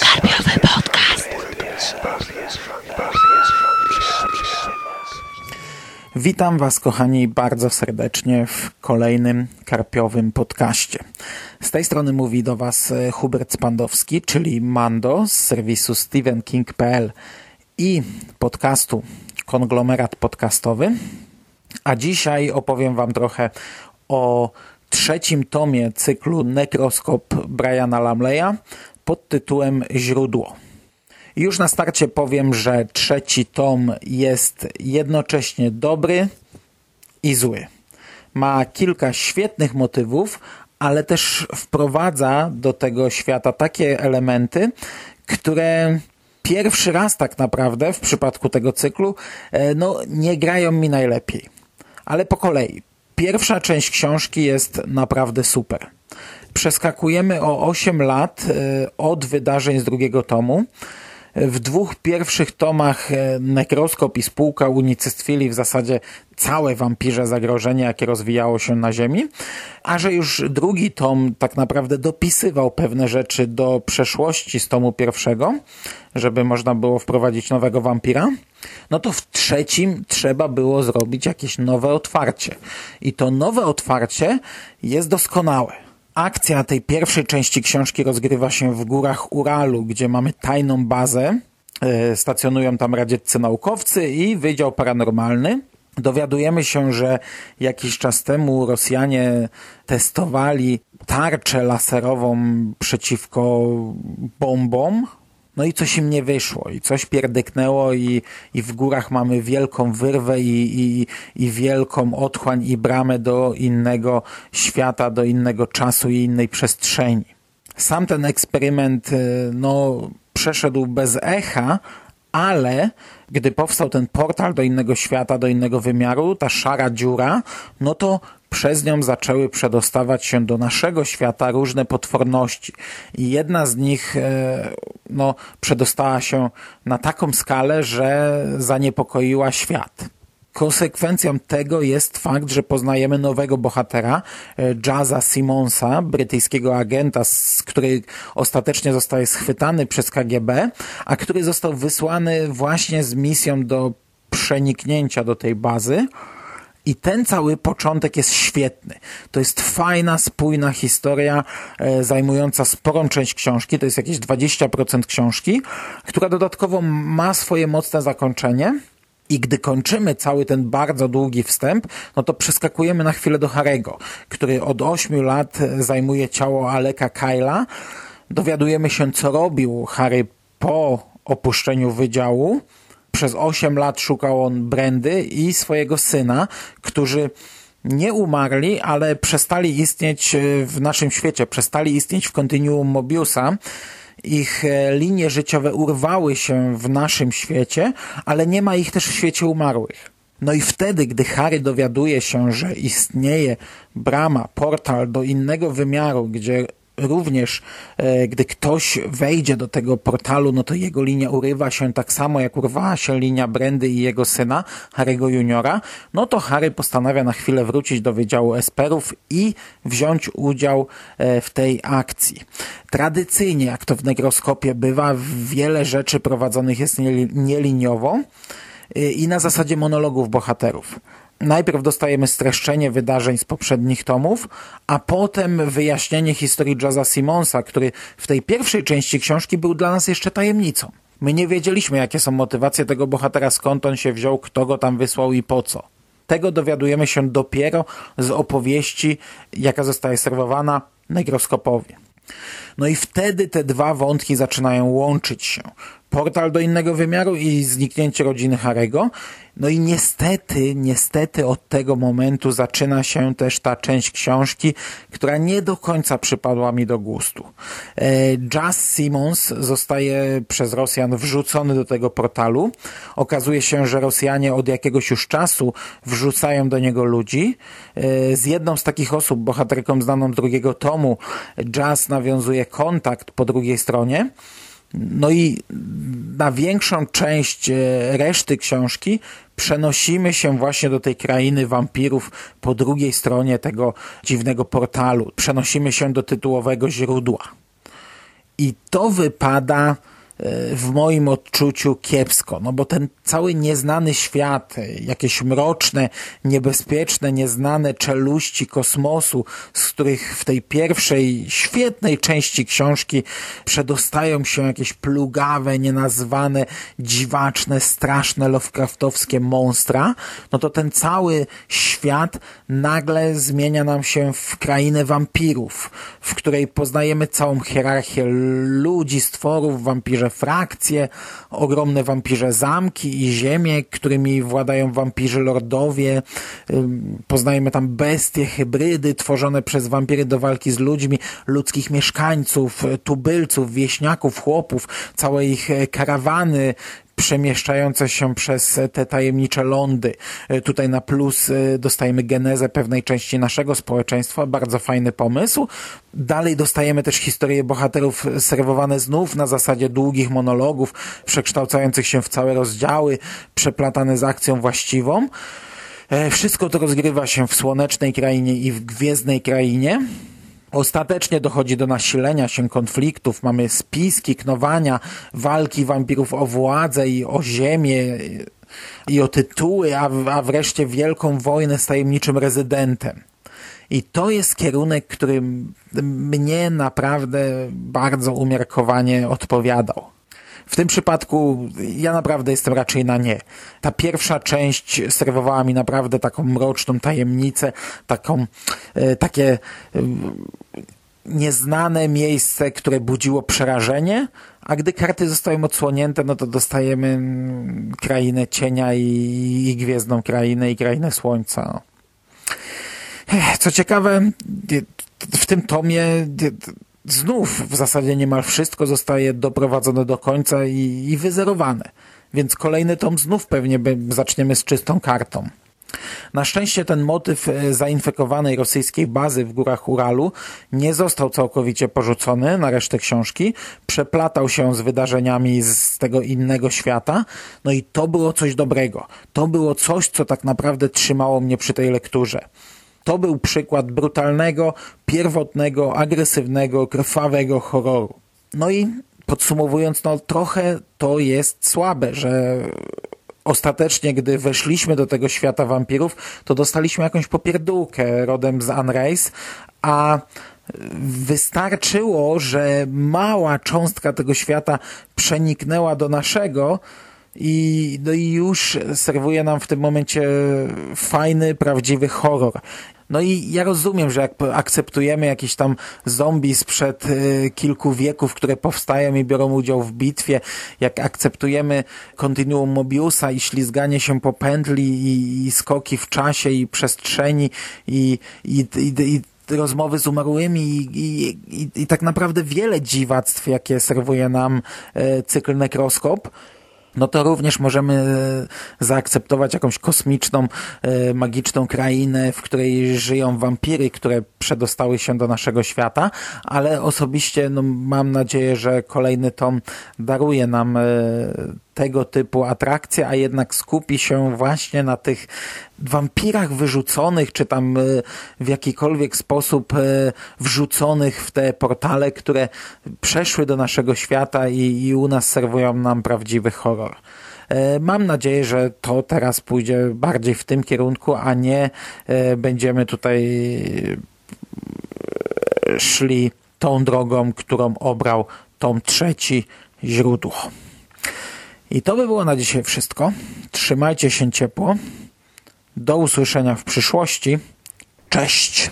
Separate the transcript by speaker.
Speaker 1: Karpiowy podcast. Witam Was, kochani, bardzo serdecznie w kolejnym karpiowym podcaście. Z tej strony mówi do Was e, Hubert Spandowski, czyli Mando z serwisu stevenking.pl i podcastu Konglomerat Podcastowy. A dzisiaj opowiem Wam trochę o trzecim tomie cyklu Nekroskop Briana Lamleya pod tytułem Źródło. Już na starcie powiem, że trzeci tom jest jednocześnie dobry i zły. Ma kilka świetnych motywów, ale też wprowadza do tego świata takie elementy, które pierwszy raz tak naprawdę w przypadku tego cyklu e, no, nie grają mi najlepiej. Ale po kolei. Pierwsza część książki jest naprawdę super. Przeskakujemy o 8 lat e, od wydarzeń z drugiego tomu. W dwóch pierwszych tomach e, Nekroskop i spółka unicestwili w zasadzie całe wampirze zagrożenie, jakie rozwijało się na Ziemi, a że już drugi tom tak naprawdę dopisywał pewne rzeczy do przeszłości z tomu pierwszego, żeby można było wprowadzić nowego wampira, no to w trzecim trzeba było zrobić jakieś nowe otwarcie. I to nowe otwarcie jest doskonałe. Akcja tej pierwszej części książki rozgrywa się w górach Uralu, gdzie mamy tajną bazę. E, stacjonują tam radzieccy naukowcy i Wydział Paranormalny. Dowiadujemy się, że jakiś czas temu Rosjanie testowali tarczę laserową przeciwko bombom no i coś im nie wyszło i coś pierdyknęło i, i w górach mamy wielką wyrwę i, i, i wielką otchłań i bramę do innego świata, do innego czasu i innej przestrzeni. Sam ten eksperyment y, no, przeszedł bez echa, ale gdy powstał ten portal do innego świata, do innego wymiaru, ta szara dziura, no to przez nią zaczęły przedostawać się do naszego świata różne potworności. I jedna z nich e, no, przedostała się na taką skalę, że zaniepokoiła świat. Konsekwencją tego jest fakt, że poznajemy nowego bohatera, e, Jazza Simonsa, brytyjskiego agenta, który ostatecznie zostaje schwytany przez KGB, a który został wysłany właśnie z misją do przeniknięcia do tej bazy. I ten cały początek jest świetny. To jest fajna, spójna historia, e, zajmująca sporą część książki, to jest jakieś 20% książki, która dodatkowo ma swoje mocne zakończenie. I gdy kończymy cały ten bardzo długi wstęp, no to przeskakujemy na chwilę do Harego, który od 8 lat zajmuje ciało Aleka Kyla. Dowiadujemy się, co robił Harry po opuszczeniu wydziału przez 8 lat szukał on Brandy i swojego syna, którzy nie umarli, ale przestali istnieć e, w naszym świecie, przestali istnieć w kontinuum Mobiusa. Ich e, linie życiowe urwały się w naszym świecie, ale nie ma ich też w świecie umarłych. No i wtedy, gdy Harry dowiaduje się, że istnieje brama, portal do innego wymiaru, gdzie również e, gdy ktoś wejdzie do tego portalu, no to jego linia urywa się tak samo jak urwała się linia Brandy i jego syna, Harry'ego Juniora, no to Harry postanawia na chwilę wrócić do Wydziału Esperów i wziąć udział e, w tej akcji. Tradycyjnie, jak to w negroskopie bywa, wiele rzeczy prowadzonych jest nieliniowo e, i na zasadzie monologów bohaterów najpierw dostajemy streszczenie wydarzeń z poprzednich tomów, a potem wyjaśnienie historii Jazza Simonsa, który w tej pierwszej części książki był dla nas jeszcze tajemnicą. My nie wiedzieliśmy, jakie są motywacje tego bohatera, skąd on się wziął, kto go tam wysłał i po co. Tego dowiadujemy się dopiero z opowieści, jaka zostaje serwowana negroskopowie. No i wtedy te dwa wątki zaczynają łączyć się portal do innego wymiaru i zniknięcie rodziny Harego. No i niestety, niestety od tego momentu zaczyna się też ta część książki, która nie do końca przypadła mi do gustu. E, Jazz Simmons zostaje przez Rosjan wrzucony do tego portalu. Okazuje się, że Rosjanie od jakiegoś już czasu wrzucają do niego ludzi. E, z jedną z takich osób, bohaterką znaną drugiego tomu, Jazz nawiązuje kontakt po drugiej stronie. No i na większą część e, reszty książki przenosimy się właśnie do tej krainy wampirów po drugiej stronie tego dziwnego portalu. Przenosimy się do tytułowego źródła. I to wypada w moim odczuciu kiepsko, no bo ten cały nieznany świat, jakieś mroczne, niebezpieczne, nieznane czeluści kosmosu, z których w tej pierwszej, świetnej części książki przedostają się jakieś plugawe, nienazwane, dziwaczne, straszne, Lovecraftowskie monstra, no to ten cały świat nagle zmienia nam się w krainę wampirów, w której poznajemy całą hierarchię ludzi, stworów, wampirze frakcje, ogromne wampirze zamki i ziemie, którymi władają wampirzy lordowie. Poznajemy tam bestie, hybrydy tworzone przez wampiry do walki z ludźmi, ludzkich mieszkańców, tubylców, wieśniaków, chłopów, całe ich e, karawany, przemieszczające się przez te tajemnicze lądy. E, tutaj na plus e, dostajemy genezę pewnej części naszego społeczeństwa, bardzo fajny pomysł. Dalej dostajemy też historie bohaterów serwowane znów na zasadzie długich monologów, przekształcających się w całe rozdziały, przeplatane z akcją właściwą. E, wszystko to rozgrywa się w słonecznej krainie i w gwiezdnej krainie. Ostatecznie dochodzi do nasilenia się konfliktów, mamy spiski, knowania, walki wampirów o władzę i o ziemię i o tytuły, a, a wreszcie wielką wojnę z tajemniczym rezydentem. I to jest kierunek, który mnie naprawdę bardzo umiarkowanie odpowiadał. W tym przypadku ja naprawdę jestem raczej na nie. Ta pierwsza część serwowała mi naprawdę taką mroczną tajemnicę, taką, e, takie e, nieznane miejsce, które budziło przerażenie, a gdy karty zostają odsłonięte, no to dostajemy mm, krainę cienia i, i gwiezdną krainę i krainę słońca. Co ciekawe, w tym tomie znów w zasadzie niemal wszystko zostaje doprowadzone do końca i, i wyzerowane. Więc kolejny tom znów pewnie zaczniemy z czystą kartą. Na szczęście ten motyw e, zainfekowanej rosyjskiej bazy w górach Uralu nie został całkowicie porzucony na resztę książki, przeplatał się z wydarzeniami z tego innego świata, no i to było coś dobrego. To było coś, co tak naprawdę trzymało mnie przy tej lekturze. To był przykład brutalnego, pierwotnego, agresywnego, krwawego horroru. No i podsumowując, no trochę to jest słabe, że ostatecznie, gdy weszliśmy do tego świata wampirów, to dostaliśmy jakąś popierdółkę rodem z Unrace, a wystarczyło, że mała cząstka tego świata przeniknęła do naszego, i, no i już serwuje nam w tym momencie fajny, prawdziwy horror. No i ja rozumiem, że jak akceptujemy jakieś tam zombie sprzed y, kilku wieków, które powstają i biorą udział w bitwie, jak akceptujemy kontinuum Mobiusa i ślizganie się po pętli i, i skoki w czasie i przestrzeni i, i, i, i rozmowy z umarłymi i, i, i, i, tak naprawdę wiele dziwactw, jakie serwuje nam e, cykl Nekroskop, no to również możemy e, zaakceptować jakąś kosmiczną, e, magiczną krainę, w której żyją wampiry, które przedostały się do naszego świata, ale osobiście no, mam nadzieję, że kolejny tom daruje nam e, tego typu atrakcje, a jednak skupi się właśnie na tych wampirach wyrzuconych, czy tam e, w jakikolwiek sposób e, wrzuconych w te portale, które przeszły do naszego świata i, i u nas serwują nam prawdziwy horror. E, mam nadzieję, że to teraz pójdzie bardziej w tym kierunku, a nie będziemy tutaj szli tą drogą, którą obrał tom trzeci źródło. I to by było na dzisiaj wszystko. Trzymajcie się ciepło. Do usłyszenia w przyszłości. Cześć!